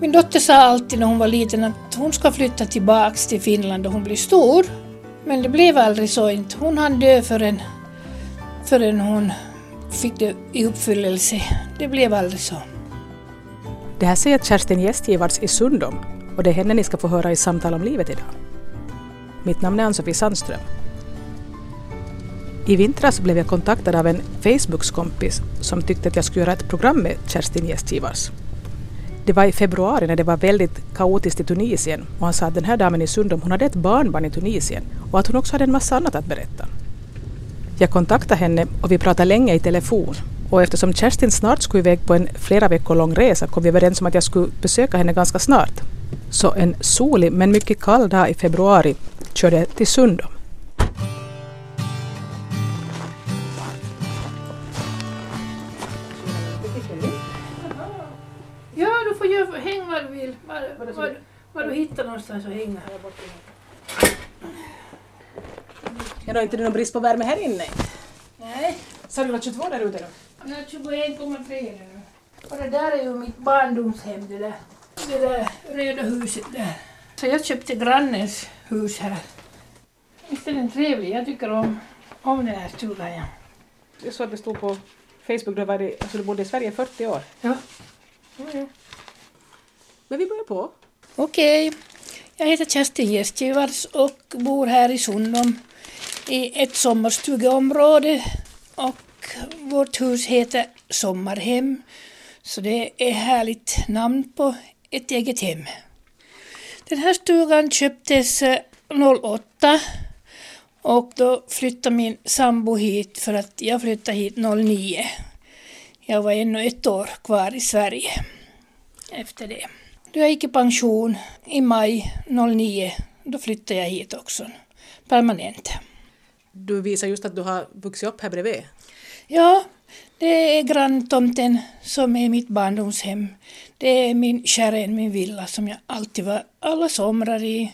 Min dotter sa alltid när hon var liten att hon ska flytta tillbaks till Finland då hon blir stor. Men det blev aldrig så inte. Hon hann dö förrän, förrän hon fick det i uppfyllelse. Det blev aldrig så. Det här säger Kerstin Gästgivarts i Sundom och det är henne ni ska få höra i Samtal om livet idag. Mitt namn är Ann-Sofie Sandström. I vintras blev jag kontaktad av en Facebookskompis som tyckte att jag skulle göra ett program med Kerstin Gästgivars. Det var i februari när det var väldigt kaotiskt i Tunisien och han sa att den här damen i Sundom hon hade ett barnbarn i Tunisien och att hon också hade en massa annat att berätta. Jag kontaktade henne och vi pratade länge i telefon och eftersom Kerstin snart skulle iväg på en flera veckor lång resa kom vi överens om att jag skulle besöka henne ganska snart. Så en solig men mycket kall dag i februari körde jag till Sundom. Du får göra, häng var du vill. Var, var, var du hittar någonstans att hänga. Är det inte någon brist på värme här inne? Nej, Så det var 22 där ute då? jag har 21,3 nu. Och det där är ju mitt barndomshem, det där, det där röda huset där. Så jag köpte grannens hus här. Visst är den trevlig? Jag tycker om, om den här stugan. Ja. Jag såg att det stod på Facebook, du, var alltså du bodde i Sverige i 40 år. ja. Men vi börjar på. Okej, jag heter Kerstin Gästgivars och bor här i Sundom i ett sommarstugeområde och vårt hus heter Sommarhem. Så det är härligt namn på ett eget hem. Den här stugan köptes eh, 08 och då flyttade min sambo hit för att jag flyttade hit 09. Jag var ännu ett år kvar i Sverige efter det. Då jag gick i pension i maj 09, då flyttade jag hit också. Permanent. Du visar just att du har vuxit upp här bredvid. Ja, det är granntomten som är mitt barndomshem. Det är min kärren, min villa som jag alltid var alla somrar i.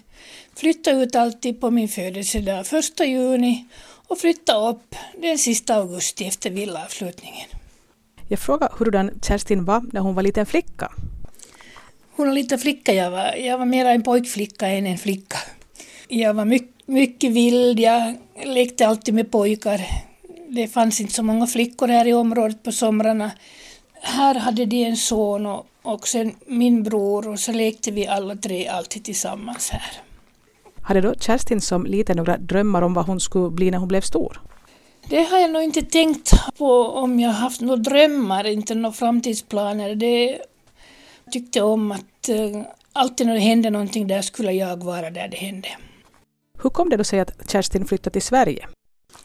Flyttade ut alltid på min födelsedag, första juni och flyttade upp den sista augusti efter villavslutningen. Jag frågade hurdan Kerstin var när hon var liten flicka. Hon är lite flicka jag var. Jag var mer en pojkflicka än en flicka. Jag var mycket, mycket vild, jag lekte alltid med pojkar. Det fanns inte så många flickor här i området på somrarna. Här hade de en son och, och sen min bror och så lekte vi alla tre alltid tillsammans här. Hade då Kerstin som liten några drömmar om vad hon skulle bli när hon blev stor? Det har jag nog inte tänkt på om jag haft några drömmar, inte några framtidsplaner. Det tyckte om att eh, alltid när det hände någonting där skulle jag vara där det hände. Hur kom det då sig att Kerstin flyttade till Sverige?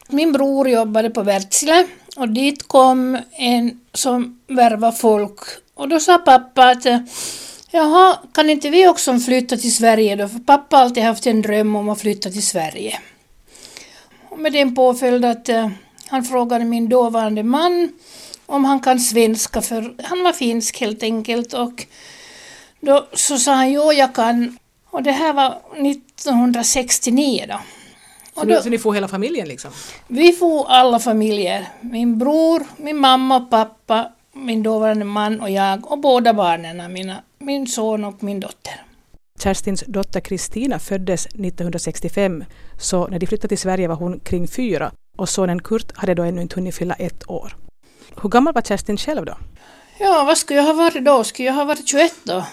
Min bror jobbade på Wärtsilä och dit kom en som värvar folk. Och då sa pappa att eh, jaha, kan inte vi också flytta till Sverige då? För pappa har alltid haft en dröm om att flytta till Sverige. Och med den påföljd att eh, han frågade min dåvarande man om han kan svenska för han var finsk helt enkelt och då så sa han jo jag kan och det här var 1969 då. Så, då- så ni får hela familjen liksom? vi får alla familjer. Min bror, min mamma och pappa, min dåvarande man och jag och båda barnen, mina, min son och min dotter. Kerstins dotter Kristina föddes 1965, så när de flyttade till Sverige var hon kring fyra och sonen Kurt hade då ännu inte hunnit fylla ett år. Hur gammal var Kerstin själv då? Ja, vad skulle jag ha varit då? Skulle jag ha varit 21 då?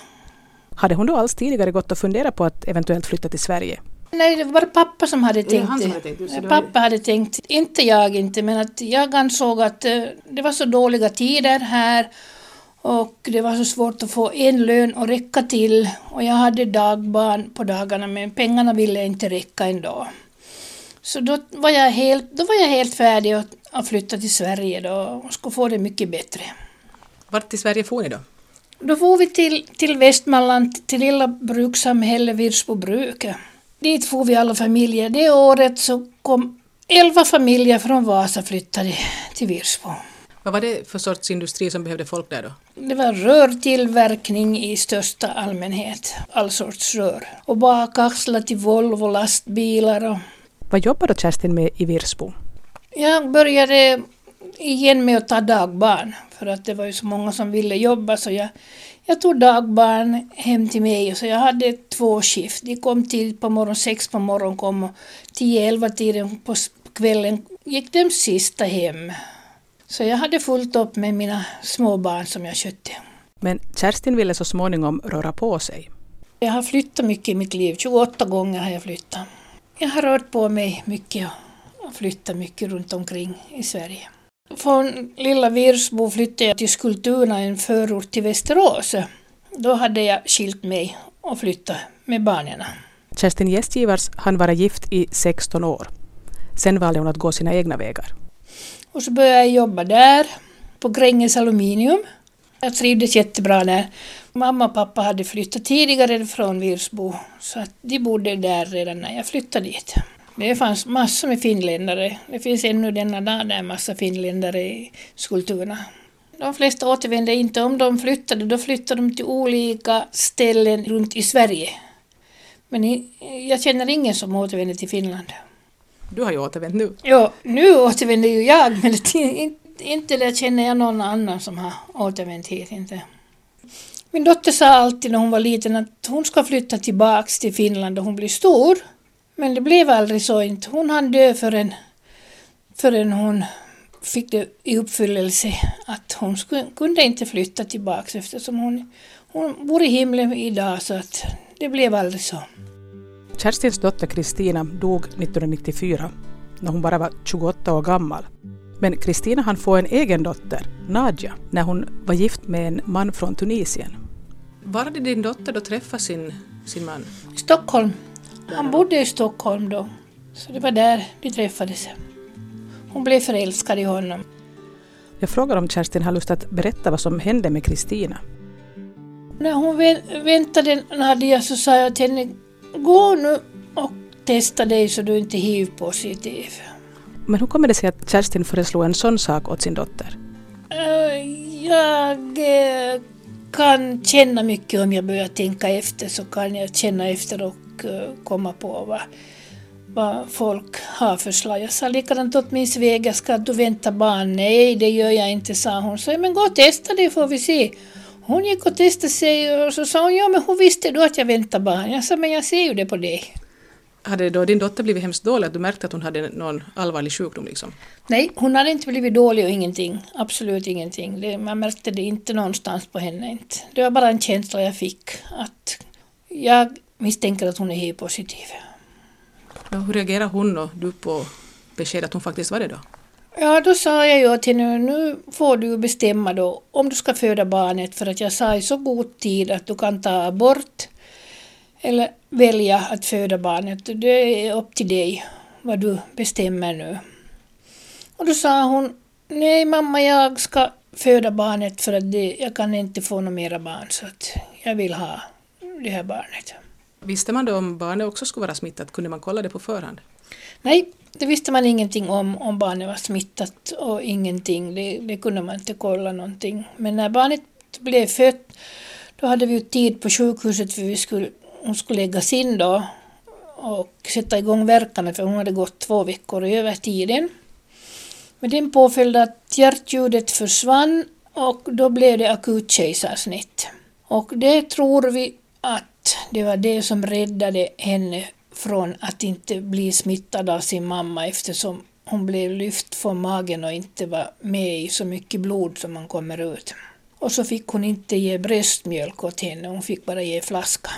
Hade hon då alls tidigare gått och funderat på att eventuellt flytta till Sverige? Nej, det var pappa som hade tänkt han som det. hade tänkt Pappa hade tänkt, inte jag inte, men att jag ansåg att eh, det var så dåliga tider här och det var så svårt att få en lön att räcka till och jag hade dagbarn på dagarna men pengarna ville inte räcka ändå. Så då var jag helt, då var jag helt färdig att, att flytta till Sverige då och skulle få det mycket bättre. Vart i Sverige får ni då? Då får vi till, till Västmanland, till lilla brukssamhället Virsbo bruk. Dit får vi alla familjer. Det året så kom elva familjer från Vasa flyttade till Virsbo. Vad var det för sorts industri som behövde folk där då? Det var rörtillverkning i största allmänhet, all sorts rör. Och bakaxlar till Volvo, lastbilar och Vad jobbar då Kerstin med i Virsbo? Jag började igen med att ta dagbarn för att det var ju så många som ville jobba så jag, jag tog dagbarn hem till mig, så jag hade två skift. De kom till på morgon, sex på morgonen kom och tio, elva tiden på kvällen gick de sista hem. Så jag hade fullt upp med mina små barn som jag skötte. Men Kerstin ville så småningom röra på sig. Jag har flyttat mycket i mitt liv. 28 gånger har jag flyttat. Jag har rört på mig mycket och flyttat mycket runt omkring i Sverige. Från lilla Virsbo flyttade jag till Skultuna, en förort till Västerås. Då hade jag skilt mig och flyttat med barnen. Kerstin Gästgivars hann vara gift i 16 år. Sen valde hon att gå sina egna vägar. Och så började jag jobba där, på Gränges Aluminium. Jag trivdes jättebra där. Mamma och pappa hade flyttat tidigare från Virsbo, så att de bodde där redan när jag flyttade dit. Det fanns massor med finländare. Det finns ännu denna dag där en massa finländare i Skultuna. De flesta återvände inte. Om de flyttade, då flyttade de till olika ställen runt i Sverige. Men jag känner ingen som återvänder till Finland. Du har ju återvänt nu. Ja, nu återvänder ju jag, men inte det känner jag någon annan som har återvänt hit. Inte. Min dotter sa alltid när hon var liten att hon ska flytta tillbaks till Finland och hon blir stor. Men det blev aldrig så inte. Hon hann dö förrän, förrän hon fick det i uppfyllelse att hon skulle, kunde inte flytta tillbaks eftersom hon, hon bor i himlen idag så att det blev aldrig så. Kerstins dotter Kristina dog 1994 när hon bara var 28 år gammal. Men Kristina hann få en egen dotter, Nadja, när hon var gift med en man från Tunisien. Var hade din dotter då träffat sin, sin man? Stockholm. Han bodde i Stockholm då. Så det var där vi träffades. Hon blev förälskad i honom. Jag frågar om Kerstin har lust att berätta vad som hände med Kristina. När hon väntade Nadja så sa jag till henne, gå nu och testa dig så du inte är hiv-positiv. Men hur kommer det sig att Kerstin föreslog en sån sak åt sin dotter? Eh, jag eh, kan känna mycket om jag börjar tänka efter så kan jag känna efter och komma på vad, vad folk har för slag. Jag sa likadant åt min svägerska, ska du vänta barn? Nej, det gör jag inte, sa hon. Så men gå och testa det får vi se. Hon gick och testade sig och så sa hon, ja men hur visste du att jag väntar barn? Jag sa, men jag ser ju det på dig. Hade då din dotter blivit hemskt dålig, att du märkte att hon hade någon allvarlig sjukdom? Liksom? Nej, hon hade inte blivit dålig och ingenting. Absolut ingenting. Det, man märkte det inte någonstans på henne. Inte. Det var bara en känsla jag fick att jag misstänker att hon är HIV-positiv. Ja, hur reagerade hon och du på beskedet att hon faktiskt var det då? Ja, då sa jag ju till henne, nu får du bestämma då om du ska föda barnet för att jag sa i så god tid att du kan ta abort eller välja att föda barnet. Det är upp till dig vad du bestämmer nu. Och då sa hon, nej mamma jag ska föda barnet för att det, jag kan inte få några mera barn så att jag vill ha det här barnet. Visste man då om barnet också skulle vara smittat? Kunde man kolla det på förhand? Nej, det visste man ingenting om, om barnet var smittat och ingenting. Det, det kunde man inte kolla någonting. Men när barnet blev fött, då hade vi ju tid på sjukhuset för vi skulle, hon skulle läggas in då och sätta igång verkarna för hon hade gått två veckor över tiden. Med den påföljd att hjärtljudet försvann och då blev det akut kejsarsnitt. Och det tror vi att det var det som räddade henne från att inte bli smittad av sin mamma eftersom hon blev lyft från magen och inte var med i så mycket blod som man kommer ut. Och så fick hon inte ge bröstmjölk åt henne, hon fick bara ge flaska.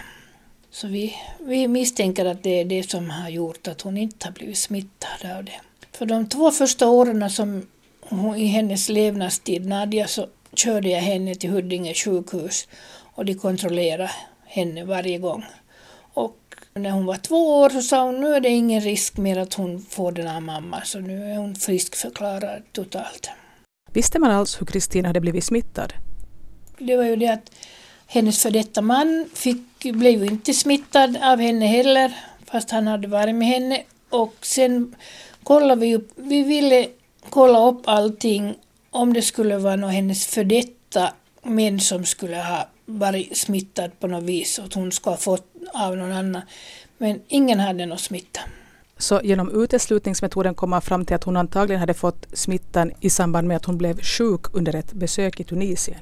Så vi, vi misstänker att det är det som har gjort att hon inte har blivit smittad av det. För de två första åren som hon, i hennes levnadstid, Nadja, så körde jag henne till Huddinge sjukhus och de kontrollerade henne varje gång. Och när hon var två år så sa hon nu är det ingen risk mer att hon får den här mamma så nu är hon friskförklarad totalt. Visste man alls hur Kristina hade blivit smittad? Det var ju det att hennes för detta man fick, blev ju inte smittad av henne heller fast han hade varit med henne och sen kollade vi upp, vi ville kolla upp allting om det skulle vara någon hennes för detta män som skulle ha varit smittad på något vis och att hon skulle ha fått av någon annan. Men ingen hade någon smitta. Så genom uteslutningsmetoden kom man fram till att hon antagligen hade fått smittan i samband med att hon blev sjuk under ett besök i Tunisien.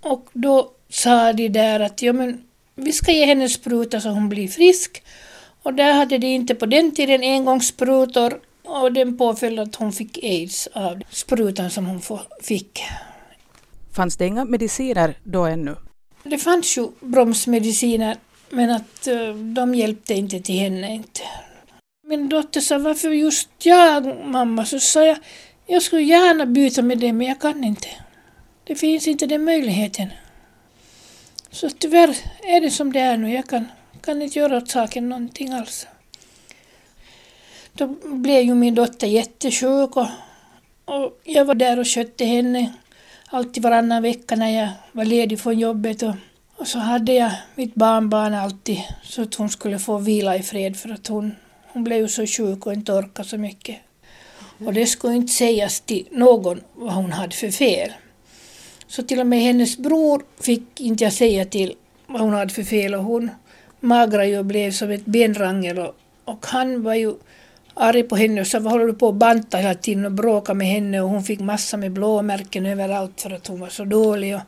Och då sa de där att ja, men vi ska ge henne spruta så hon blir frisk. Och där hade de inte på den tiden engångssprutor och den påföljde att hon fick aids av sprutan som hon fick. Fanns det inga mediciner då ännu? Det fanns ju bromsmediciner men att eh, de hjälpte inte till henne. Inte. Min dotter sa varför just jag mamma? Så sa jag jag skulle gärna byta med det men jag kan inte. Det finns inte den möjligheten. Så tyvärr är det som det är nu. Jag kan, kan inte göra åt saken någonting alls. Då blev ju min dotter jättesjuk och, och jag var där och skötte henne alltid varannan vecka när jag var ledig från jobbet. Och, och så hade jag mitt barnbarn alltid så att hon skulle få vila i fred för att hon, hon blev ju så sjuk och inte orkade så mycket. Och det skulle inte sägas till någon vad hon hade för fel. Så till och med hennes bror fick inte jag säga till vad hon hade för fel och hon magrade ju och blev som ett benrangel och, och han var ju arg på henne och sa vad håller du på att banta hela tiden och bråka med henne och hon fick massa med blåmärken överallt för att hon var så dålig. Och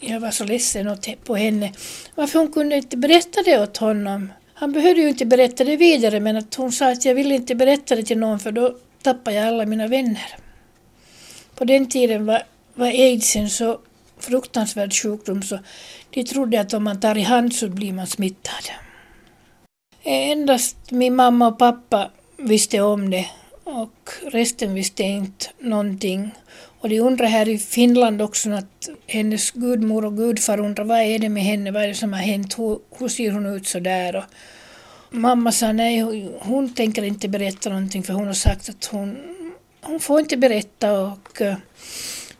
jag var så ledsen på henne. Varför hon kunde inte berätta det åt honom. Han behövde ju inte berätta det vidare men att hon sa att jag vill inte berätta det till någon för då tappar jag alla mina vänner. På den tiden var, var aids en så fruktansvärd sjukdom så de trodde att om man tar i hand så blir man smittad. Endast min mamma och pappa visste om det och resten visste inte någonting. Och de undrar här i Finland också att hennes gudmor och gudfar undrar vad är det med henne, vad är det som har hänt, hur, hur ser hon ut så där? Och mamma sa nej, hon tänker inte berätta någonting för hon har sagt att hon, hon får inte berätta. Och, eh,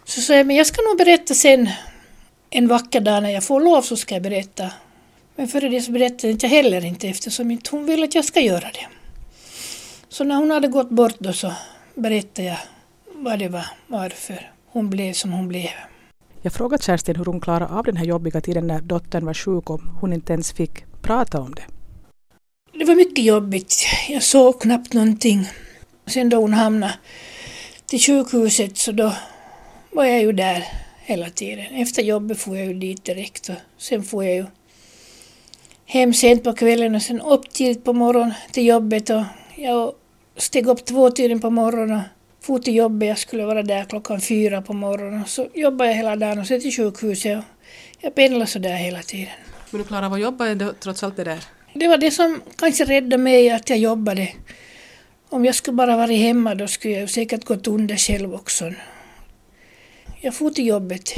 så sa jag, men jag ska nog berätta sen en vacker dag när jag får lov så ska jag berätta. Men före det så berättade inte jag heller inte eftersom inte hon vill att jag ska göra det. Så när hon hade gått bort då så berättade jag vad det var, varför hon blev som hon blev. Jag frågade Kerstin hur hon klarade av den här jobbiga tiden när dottern var sjuk och hon inte ens fick prata om det. Det var mycket jobbigt. Jag såg knappt någonting. Sen då hon hamnade till sjukhuset så då var jag ju där hela tiden. Efter jobbet får jag ju dit direkt och sen får jag ju hem sent på kvällen och sen upp tidigt på morgonen till jobbet. Och jag steg upp två tiden på morgonen och for till jobbet. Jag skulle vara där klockan fyra på morgonen. Så jobbade jag hela dagen och sen till sjukhuset. Och jag pendlade så där hela tiden. Men du klarade av att jobba ändå, trots allt det där? Det var det som kanske räddade mig, att jag jobbade. Om jag skulle bara varit hemma då skulle jag säkert gått under själv också. Jag for till jobbet.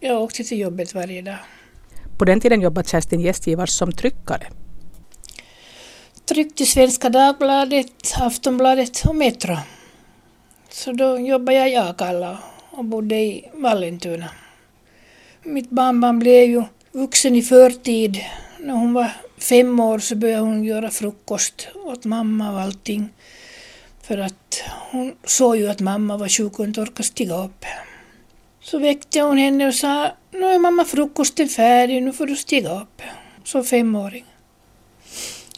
Jag åkte till jobbet varje dag. På den tiden jobbade Kerstin Gästgivars som tryckare. Tryckte Svenska Dagbladet, Aftonbladet och Metro. Så då jobbade jag i Akalla och bodde i Vallentuna. Mitt barnbarn blev ju vuxen i förtid. När hon var fem år så började hon göra frukost åt mamma och allting. För att hon såg ju att mamma var sjuk och inte orkade stiga upp. Så väckte hon henne och sa, nu är mamma frukosten färdig, nu får du stiga upp. Som femåring.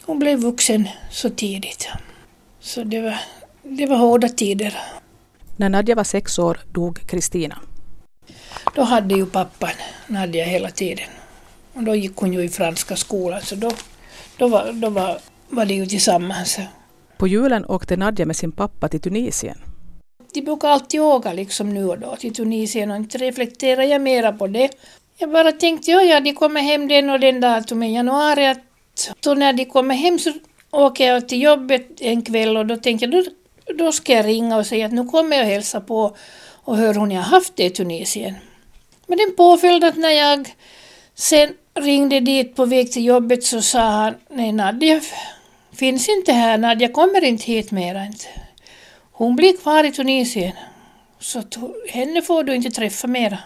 Hon blev vuxen så tidigt. Så det var, det var hårda tider. När Nadja var sex år dog Kristina. Då hade ju pappan Nadja hela tiden. Och då gick hon ju i franska skolan så då, då, var, då var, var de ju tillsammans. På julen åkte Nadja med sin pappa till Tunisien de brukar alltid åka liksom nu och då till Tunisien och inte reflekterar jag mera på det. Jag bara tänkte, ja, ja, de kommer hem den och den datumen i januari. Att, så när de kommer hem så åker jag till jobbet en kväll och då tänkte jag, då, då ska jag ringa och säga att nu kommer jag och hälsa på och hör hur ni har haft det i Tunisien. Men den påföljde att när jag sen ringde dit på väg till jobbet så sa han, nej Nadja finns inte här, Nadja kommer inte hit mera. Inte. Hon blir kvar i Tunisien. Så henne får du inte träffa mera.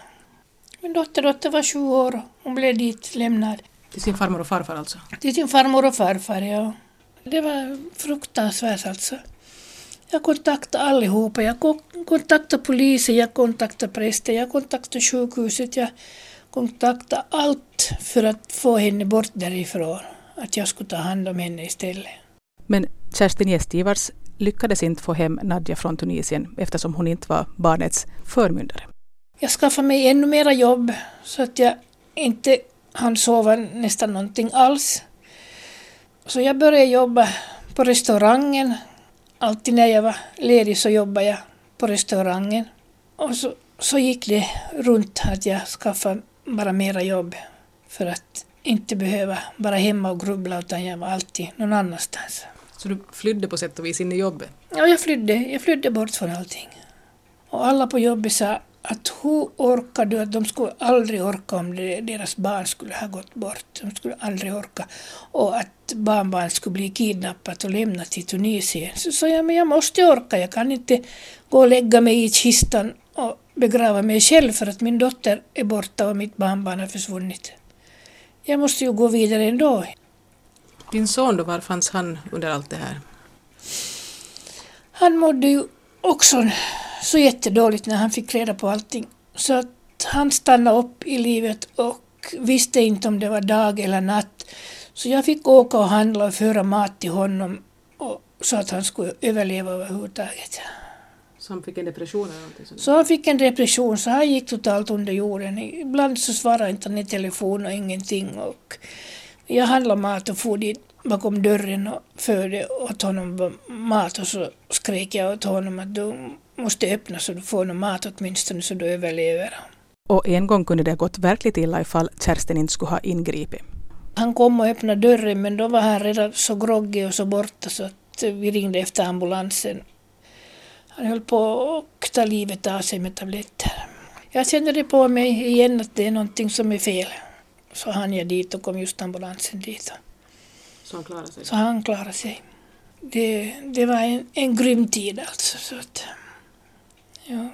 Min dotter, dotter var sju år och hon blev dit lämnad. Till sin farmor och farfar alltså? Till sin farmor och farfar, ja. Det var fruktansvärt alltså. Jag kontaktade allihopa. Jag kontaktade polisen, jag kontaktade prästen, jag kontaktade sjukhuset, jag kontaktade allt för att få henne bort därifrån. Att jag skulle ta hand om henne istället. Men Kerstin Gästgivars lyckades inte få hem Nadja från Tunisien eftersom hon inte var barnets förmyndare. Jag skaffade mig ännu mera jobb så att jag inte hann sova nästan någonting alls. Så jag började jobba på restaurangen. Alltid när jag var ledig så jobbade jag på restaurangen. Och så, så gick det runt att jag skaffade bara mera jobb för att inte behöva vara hemma och grubbla utan jag var alltid någon annanstans. Så du flydde på sätt och vis in i jobbet? Ja, jag flydde, jag flydde bort från allting. Och alla på jobbet sa att hur orkar du? Att de skulle aldrig orka om deras barn skulle ha gått bort. De skulle aldrig orka. Och att barnbarn skulle bli kidnappat och lämnat till Tunisien. Så sa jag, men jag måste orka. Jag kan inte gå och lägga mig i kistan och begrava mig själv för att min dotter är borta och mitt barnbarn har försvunnit. Jag måste ju gå vidare ändå. Din son då, var fanns han under allt det här? Han mådde ju också så jättedåligt när han fick reda på allting. Så att han stannade upp i livet och visste inte om det var dag eller natt. Så jag fick åka och handla och föra mat till honom och, så att han skulle överleva överhuvudtaget. Så han fick en depression eller någonting sånt? Så han fick en depression, så han gick totalt under jorden. Ibland så svarade inte han i telefon och ingenting. Och jag handlade mat och for dit bakom dörren och förde åt honom mat och så skrek jag åt honom att du måste öppna så du får någon mat åtminstone så du överlever. Och en gång kunde det ha gått verkligt illa ifall Kerstin inte skulle ha ingripit. Han kom och öppnade dörren men då var han redan så groggy och så borta så att vi ringde efter ambulansen. Han höll på att ta livet av sig med tabletter. Jag kände det på mig igen att det är någonting som är fel. Så hann jag dit och kom just ambulansen dit. Så han klarade sig? Så han klarade sig. Det, det var en, en grym tid alltså. Så att, ja.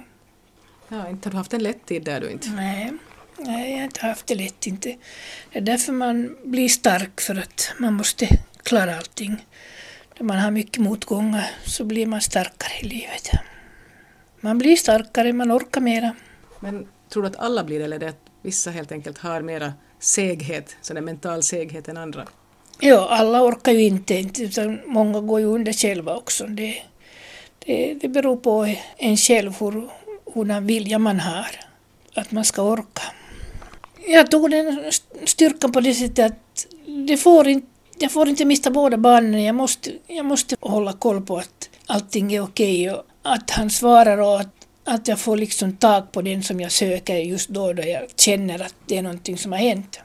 ja, inte har du haft en lätt tid där du inte? Nej, nej, jag har inte haft det lätt inte. Det är därför man blir stark för att man måste klara allting. När man har mycket motgångar så blir man starkare i livet. Man blir starkare, man orkar mera. Men tror du att alla blir det eller det att vissa helt enkelt har mera seghet, sån mental seghet än andra? Ja, alla orkar ju inte, utan många går ju under själva också. Det, det, det beror på en själv hur, hur vilja man har, att man ska orka. Jag tog den styrkan på det sättet att det får inte, jag får inte mista båda barnen. Jag måste, jag måste hålla koll på att allting är okej och att han svarar och att, att jag får liksom tag på den som jag söker just då, då jag känner att det är någonting som har hänt.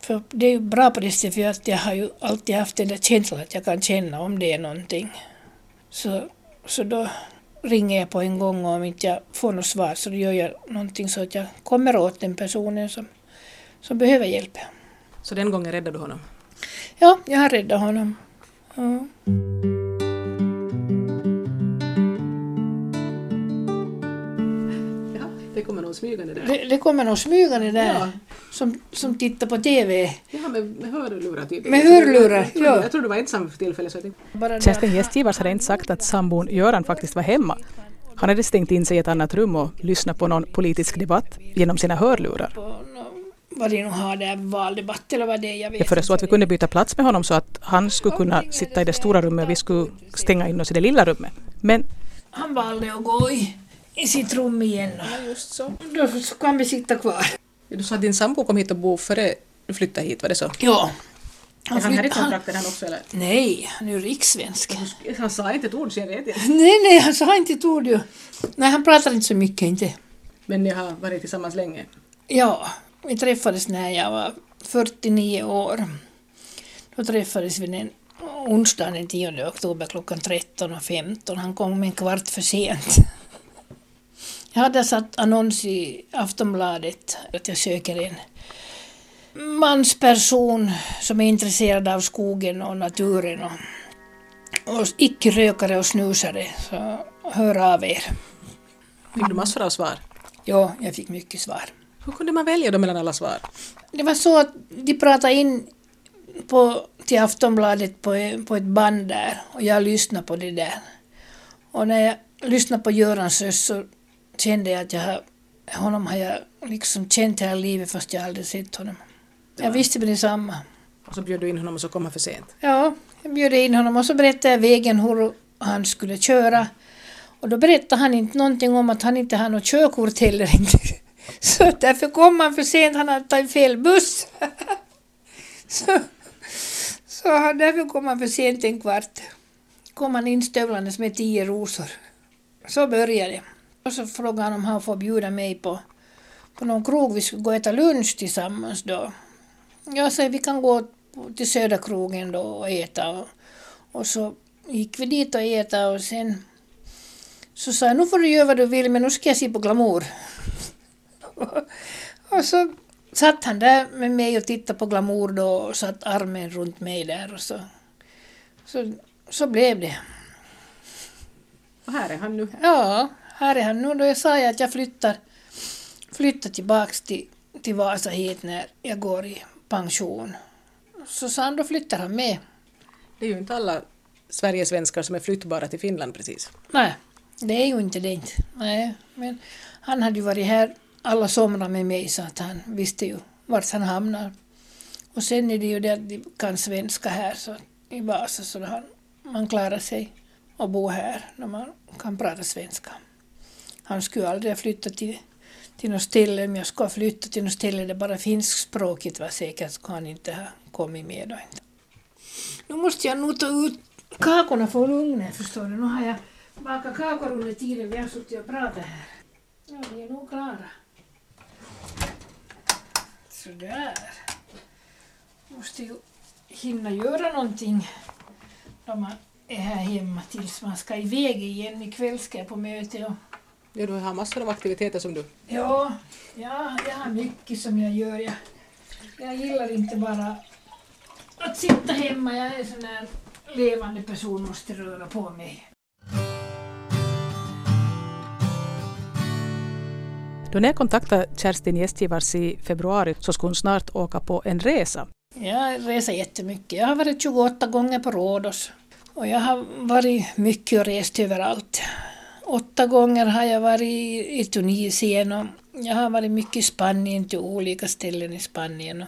För det är ju bra på det sättet för att jag har ju alltid haft den där känslan att jag kan känna om det är någonting. Så, så då ringer jag på en gång och om inte jag får något svar så gör jag någonting så att jag kommer åt den personen som, som behöver hjälp. Så den gången räddade du honom? Ja, jag har räddat honom. Ja. Kommer någon smygande där. Det, det kommer någon smygande där Ja. som, som tittar på TV. Ja, med, med hörlurar tydligen. Med hörlurar, jag, trodde, ja. jag trodde du var ensam för tillfället. Så jag Kerstin Gästgivars hade inte sagt att sambon Göran faktiskt var hemma. Han hade stängt in sig i ett annat rum och lyssnat på någon politisk debatt genom sina hörlurar. vad de nu har där, valdebatt eller vad det är, jag vet Jag föreslog att vi kunde byta plats med honom så att han skulle kunna sitta i det stora rummet och vi skulle stänga in oss i det lilla rummet. Men Han valde att gå i, i sitt rum igen. och just så. Då kan vi sitta kvar. Du sa att din sambo kom hit och bo före du flyttade hit, var det så? Ja. Är han flytt- han, kontrakten han också eller? nej, han är ju rikssvensk. Han sa inte ett ord så jag vet inte. Nej, nej, han sa inte ett ord ju. Nej, han pratar inte så mycket inte. Men ni har varit tillsammans länge? Ja, vi träffades när jag var 49 år. Då träffades vi den onsdagen den 10 oktober klockan 13.15. Han kom en kvart för sent. Jag hade satt annons i Aftonbladet att jag söker en mansperson som är intresserad av skogen och naturen och, och icke-rökare och snusare. Så hör av er. Fick du massor av svar? Ja, jag fick mycket svar. Hur kunde man välja då mellan alla svar? Det var så att de pratade in på, till Aftonbladet på, på ett band där och jag lyssnade på det där. Och när jag lyssnade på Görans röst så kände jag att jag har, honom har jag liksom känt hela livet fast jag aldrig sett honom. Jag visste med detsamma. Och så bjöd du in honom och så kom han för sent. Ja, jag bjöd in honom och så berättade jag vägen hur han skulle köra. Och då berättade han inte någonting om att han inte har något körkort heller. Så därför kom han för sent, han hade tagit fel buss. Så, så därför kom han för sent en kvart. Kom han instövlandes med tio rosor. Så började det. Och så frågade han om han får bjuda mig på, på någon krog, vi skulle gå och äta lunch tillsammans då. Jag sa vi kan gå till Söderkrogen då och äta. Och, och så gick vi dit och äta och sen så sa jag nu får du göra vad du vill men nu ska jag se på glamour. och så satt han där med mig och tittade på glamour då och satt armen runt mig där och så, så, så blev det. Och här är han nu? Ja, här är han nu. Då jag sa att jag flyttar, flyttar tillbaks till, till Vasa hit när jag går i pension. Så sa han, då flyttar han med. Det är ju inte alla Sverigesvenskar som är flyttbara till Finland precis. Nej, det är ju inte det. Inte. Nej, men han hade ju varit här alla somrar med mig så att han visste ju vart han hamnar. Och sen är det ju det att de kan svenska här så i Vasa så han, man klarar sig och bo här när man kan prata svenska. Han skulle aldrig ha flyttat till, till något ställe, om jag skulle flytta till något ställe där bara finskspråkigt var säkert skulle han inte ha kommit med då. Nu måste jag nog ta ut kakorna från ugnen förstår du. Nu har jag bakat kakor under tiden vi har suttit och pratat här. Ja, vi är nog klara. Sådär. Måste ju hinna göra någonting när man är här hemma tills man ska iväg igen. Ikväll ska jag på möte och Ja, du har massor av aktiviteter som du... Ja, ja, jag har mycket som jag gör. Jag, jag gillar inte bara att sitta hemma. Jag är en sån där levande person, måste röra på mig. Då när jag kontaktade Kerstin Gästgivars i februari så skulle hon snart åka på en resa. Jag reser jättemycket. Jag har varit 28 gånger på Rhodos. Och jag har varit mycket och rest överallt. Åtta gånger har jag varit i, Tunisien och jag har varit mycket i Spanien, till olika ställen i Spanien.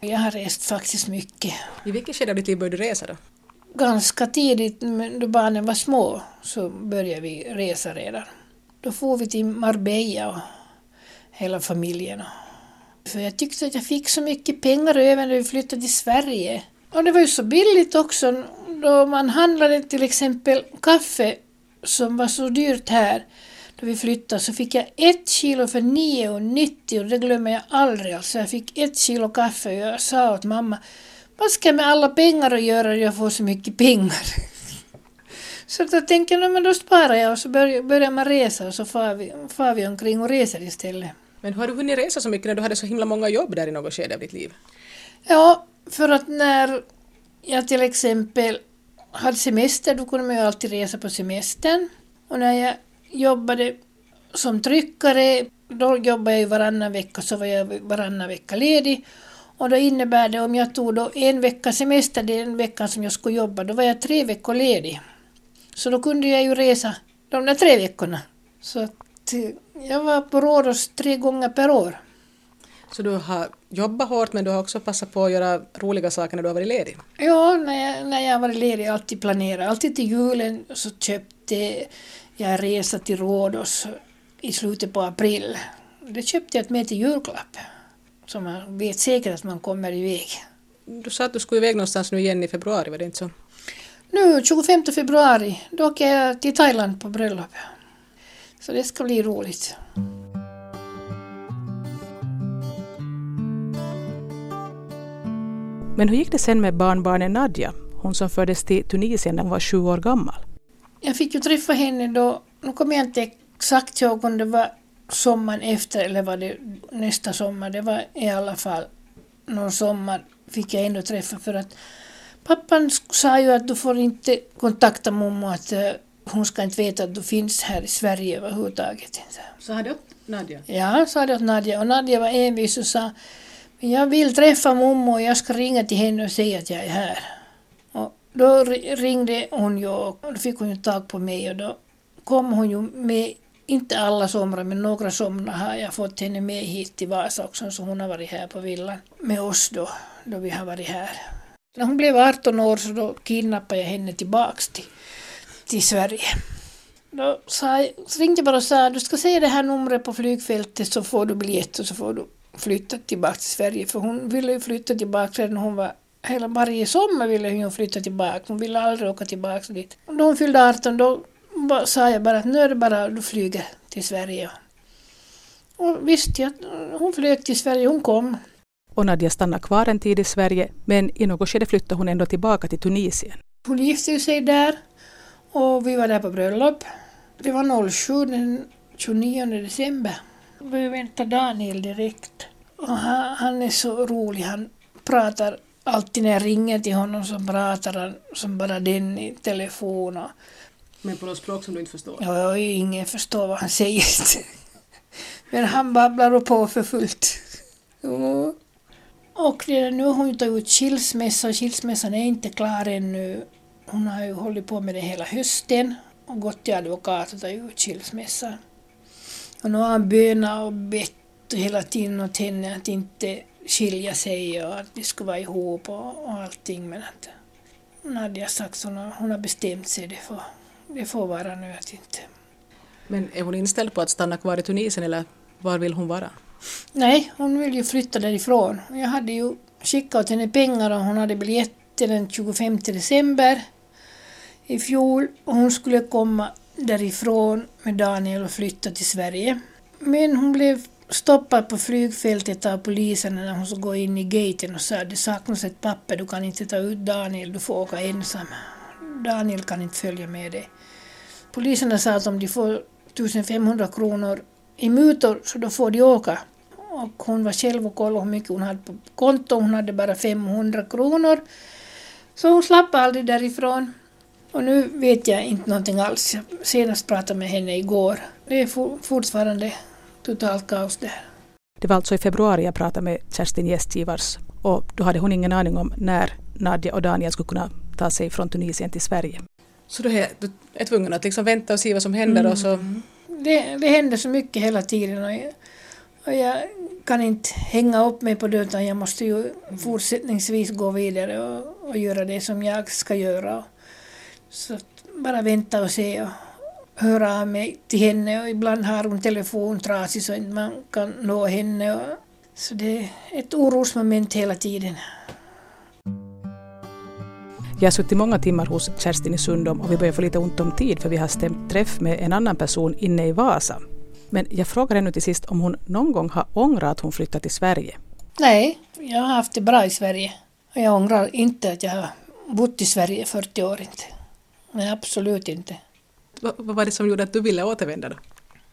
Och jag har rest faktiskt mycket. I vilket skede av ditt liv började du resa då? Ganska tidigt, då barnen var små, så började vi resa redan. Då for vi till Marbella och hela familjen. För jag tyckte att jag fick så mycket pengar över när vi flyttade till Sverige. Och det var ju så billigt också. Då man handlade till exempel kaffe som var så dyrt här då vi flyttade så fick jag ett kilo för 9,90 och det glömmer jag aldrig. Alltså jag fick ett kilo kaffe och jag sa åt mamma vad ska jag med alla pengar att göra jag får så mycket pengar? Så då tänkte jag, men då sparar jag och så börjar, börjar man resa och så far vi, far vi omkring och reser istället. Men har du hunnit resa så mycket när du hade så himla många jobb där i något skede av ditt liv? Ja, för att när jag till exempel hade semester, då kunde man ju alltid resa på semestern. Och när jag jobbade som tryckare, då jobbade jag ju varannan vecka, så var jag varannan vecka ledig. Och då innebär det, om jag tog då en vecka semester den veckan som jag skulle jobba, då var jag tre veckor ledig. Så då kunde jag ju resa de där tre veckorna. Så att eh, jag var på Rhodos tre gånger per år. Så du har jobbat hårt men du har också passat på att göra roliga saker när du har varit ledig? Ja, när jag, när jag har varit ledig har jag alltid planerat. Alltid till julen så köpte jag en resa till Rhodos i slutet på april. Det köpte jag med till julklapp. Så man vet säkert att man kommer iväg. Du sa att du skulle iväg någonstans nu igen i februari, var det inte så? Nu 25 februari, då åker jag till Thailand på bröllop. Så det ska bli roligt. Men hur gick det sen med barnbarnen Nadja, hon som fördes till Tunisien när hon var sju år gammal? Jag fick ju träffa henne då, nu kommer jag inte exakt ihåg om det var sommaren efter eller var det nästa sommar. Det var i alla fall någon sommar fick jag ändå träffa för att pappan sa ju att du får inte kontakta mamma att uh, hon ska inte veta att du finns här i Sverige överhuvudtaget. Sa han det åt Nadja? Ja, sa det åt Nadja och Nadja var envis och sa jag vill träffa mamma och jag ska ringa till henne och säga att jag är här. Och då ringde hon ju och då fick hon ju tag på mig och då kom hon ju med, inte alla somrar men några somrar har jag fått henne med hit till Vasa också så hon har varit här på villan med oss då, då vi har varit här. När hon blev 18 år så då kidnappade jag henne tillbaks till, till Sverige. Då sa så ringde jag bara och sa du ska se det här numret på flygfältet så får du biljett och så får du flytta tillbaka till Sverige. För hon ville ju flytta tillbaka redan när hon var Hela varje sommar ville hon flytta tillbaka. Hon ville aldrig åka tillbaka dit. Och då hon fyllde 18 då sa jag bara att nu är det bara du flyger till Sverige. Och visst, jag, hon flög till Sverige, hon kom. Och Nadja stannade kvar en tid i Sverige men i något skede flyttade hon ändå tillbaka till Tunisien. Hon gifte sig där och vi var där på bröllop. Det var 07 den 29 december. Vi väntade Daniel direkt. Och han, han är så rolig, han pratar alltid när jag ringer till honom så pratar han som bara den i telefon. Och, men på något språk som du inte förstår? Ja, ingen förstår vad han säger. Men han babblar på för fullt. Och nu har hon tagit ut skilsmässa och skilsmässan är inte klar ännu. Hon har ju hållit på med det hela hösten och gått till advokat och tagit ut skilsmässa. Och nu har han bönat och bett hela tiden åt henne att inte skilja sig och att de skulle vara ihop och, och allting. Men att Nadja har sagt att hon har, hon har bestämt sig, det får, det får vara nu att inte. Men är hon inställd på att stanna kvar i Tunisien eller var vill hon vara? Nej, hon vill ju flytta därifrån. Jag hade ju skickat åt henne pengar och hon hade biljetter den 25 december i fjol och hon skulle komma därifrån med Daniel och flytta till Sverige. Men hon blev stoppad på flygfältet av polisen när hon skulle gå in i gaten och sa att det saknas ett papper, du kan inte ta ut Daniel, du får åka ensam. Daniel kan inte följa med dig. Poliserna sa att om de får 1500 kronor i mutor så då får de åka. Och hon var själv och kollade hur mycket hon hade på konto, hon hade bara 500 kronor. Så hon slapp aldrig därifrån. Och nu vet jag inte någonting alls. Jag senast pratade med henne igår. Det är fortfarande totalt kaos där. Det var alltså i februari jag pratade med Kerstin Gästgivars och då hade hon ingen aning om när Nadja och Daniel skulle kunna ta sig från Tunisien till Sverige. Så du är, du är tvungen att liksom vänta och se vad som händer mm. och så... Mm. Det, det händer så mycket hela tiden och jag, och jag kan inte hänga upp mig på det utan jag måste ju fortsättningsvis gå vidare och, och göra det som jag ska göra. Så bara vänta och se och, höra av mig till henne och ibland har hon telefon trasig så inte man kan nå henne. Och, så det är ett orosmoment hela tiden. Jag har suttit många timmar hos Kerstin i Sundom och vi börjar få lite ont om tid för vi har stämt träff med en annan person inne i Vasa. Men jag frågar ännu till sist om hon någon gång har ångrat att hon flyttat till Sverige. Nej, jag har haft det bra i Sverige. Och jag ångrar inte att jag har bott i Sverige 40 år. Inte. Nej, absolut inte. Vad, vad var det som gjorde att du ville återvända då?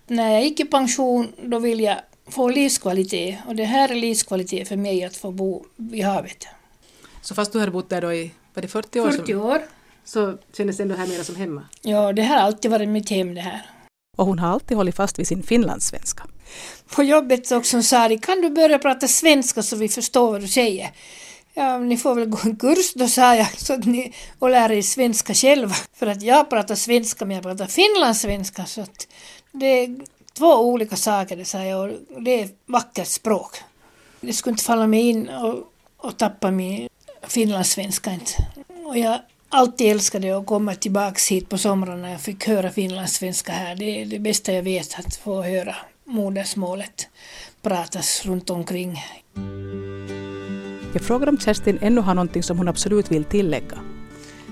När jag gick i pension då ville jag få livskvalitet och det här är livskvalitet för mig att få bo vid havet. Så fast du hade bott där då i var det 40 år? 40 år. Så kändes det ändå här mer som hemma? Ja, det har alltid varit mitt hem det här. Och hon har alltid hållit fast vid sin finlandssvenska. På jobbet också sa de, kan du börja prata svenska så vi förstår vad du säger? Ja, ni får väl gå en kurs då, sa jag, så att ni, och lära er svenska själva. För att jag pratar svenska, men jag pratar finlandssvenska, så att det är två olika saker, det sa jag, och det är vackert språk. Det skulle inte falla mig in och, och tappa min finlandssvenska inte. Och jag alltid älskade att komma tillbaka hit på somrarna när jag fick höra finlandssvenska här. Det är det bästa jag vet, att få höra modersmålet pratas runt omkring. Jag frågar om Kerstin ännu har någonting som hon absolut vill tillägga.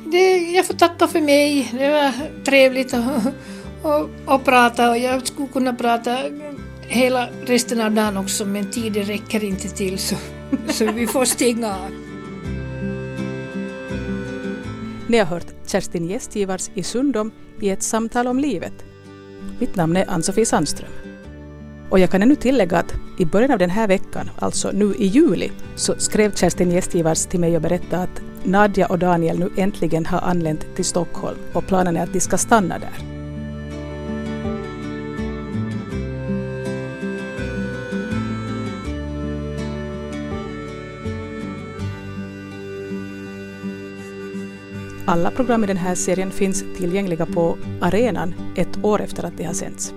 Det, jag får tacka för mig. Det var trevligt att, att, att prata och jag skulle kunna prata hela resten av dagen också men tiden räcker inte till så, så vi får stänga av. Ni har hört Kerstin Gästgivars i Sundom i ett samtal om livet. Mitt namn är Ann-Sofie Sandström. Och jag kan ännu tillägga att i början av den här veckan, alltså nu i juli, så skrev Kerstin Gästgivars till mig och berättade att Nadja och Daniel nu äntligen har anlänt till Stockholm och planen är att de ska stanna där. Alla program i den här serien finns tillgängliga på arenan ett år efter att de har sänts.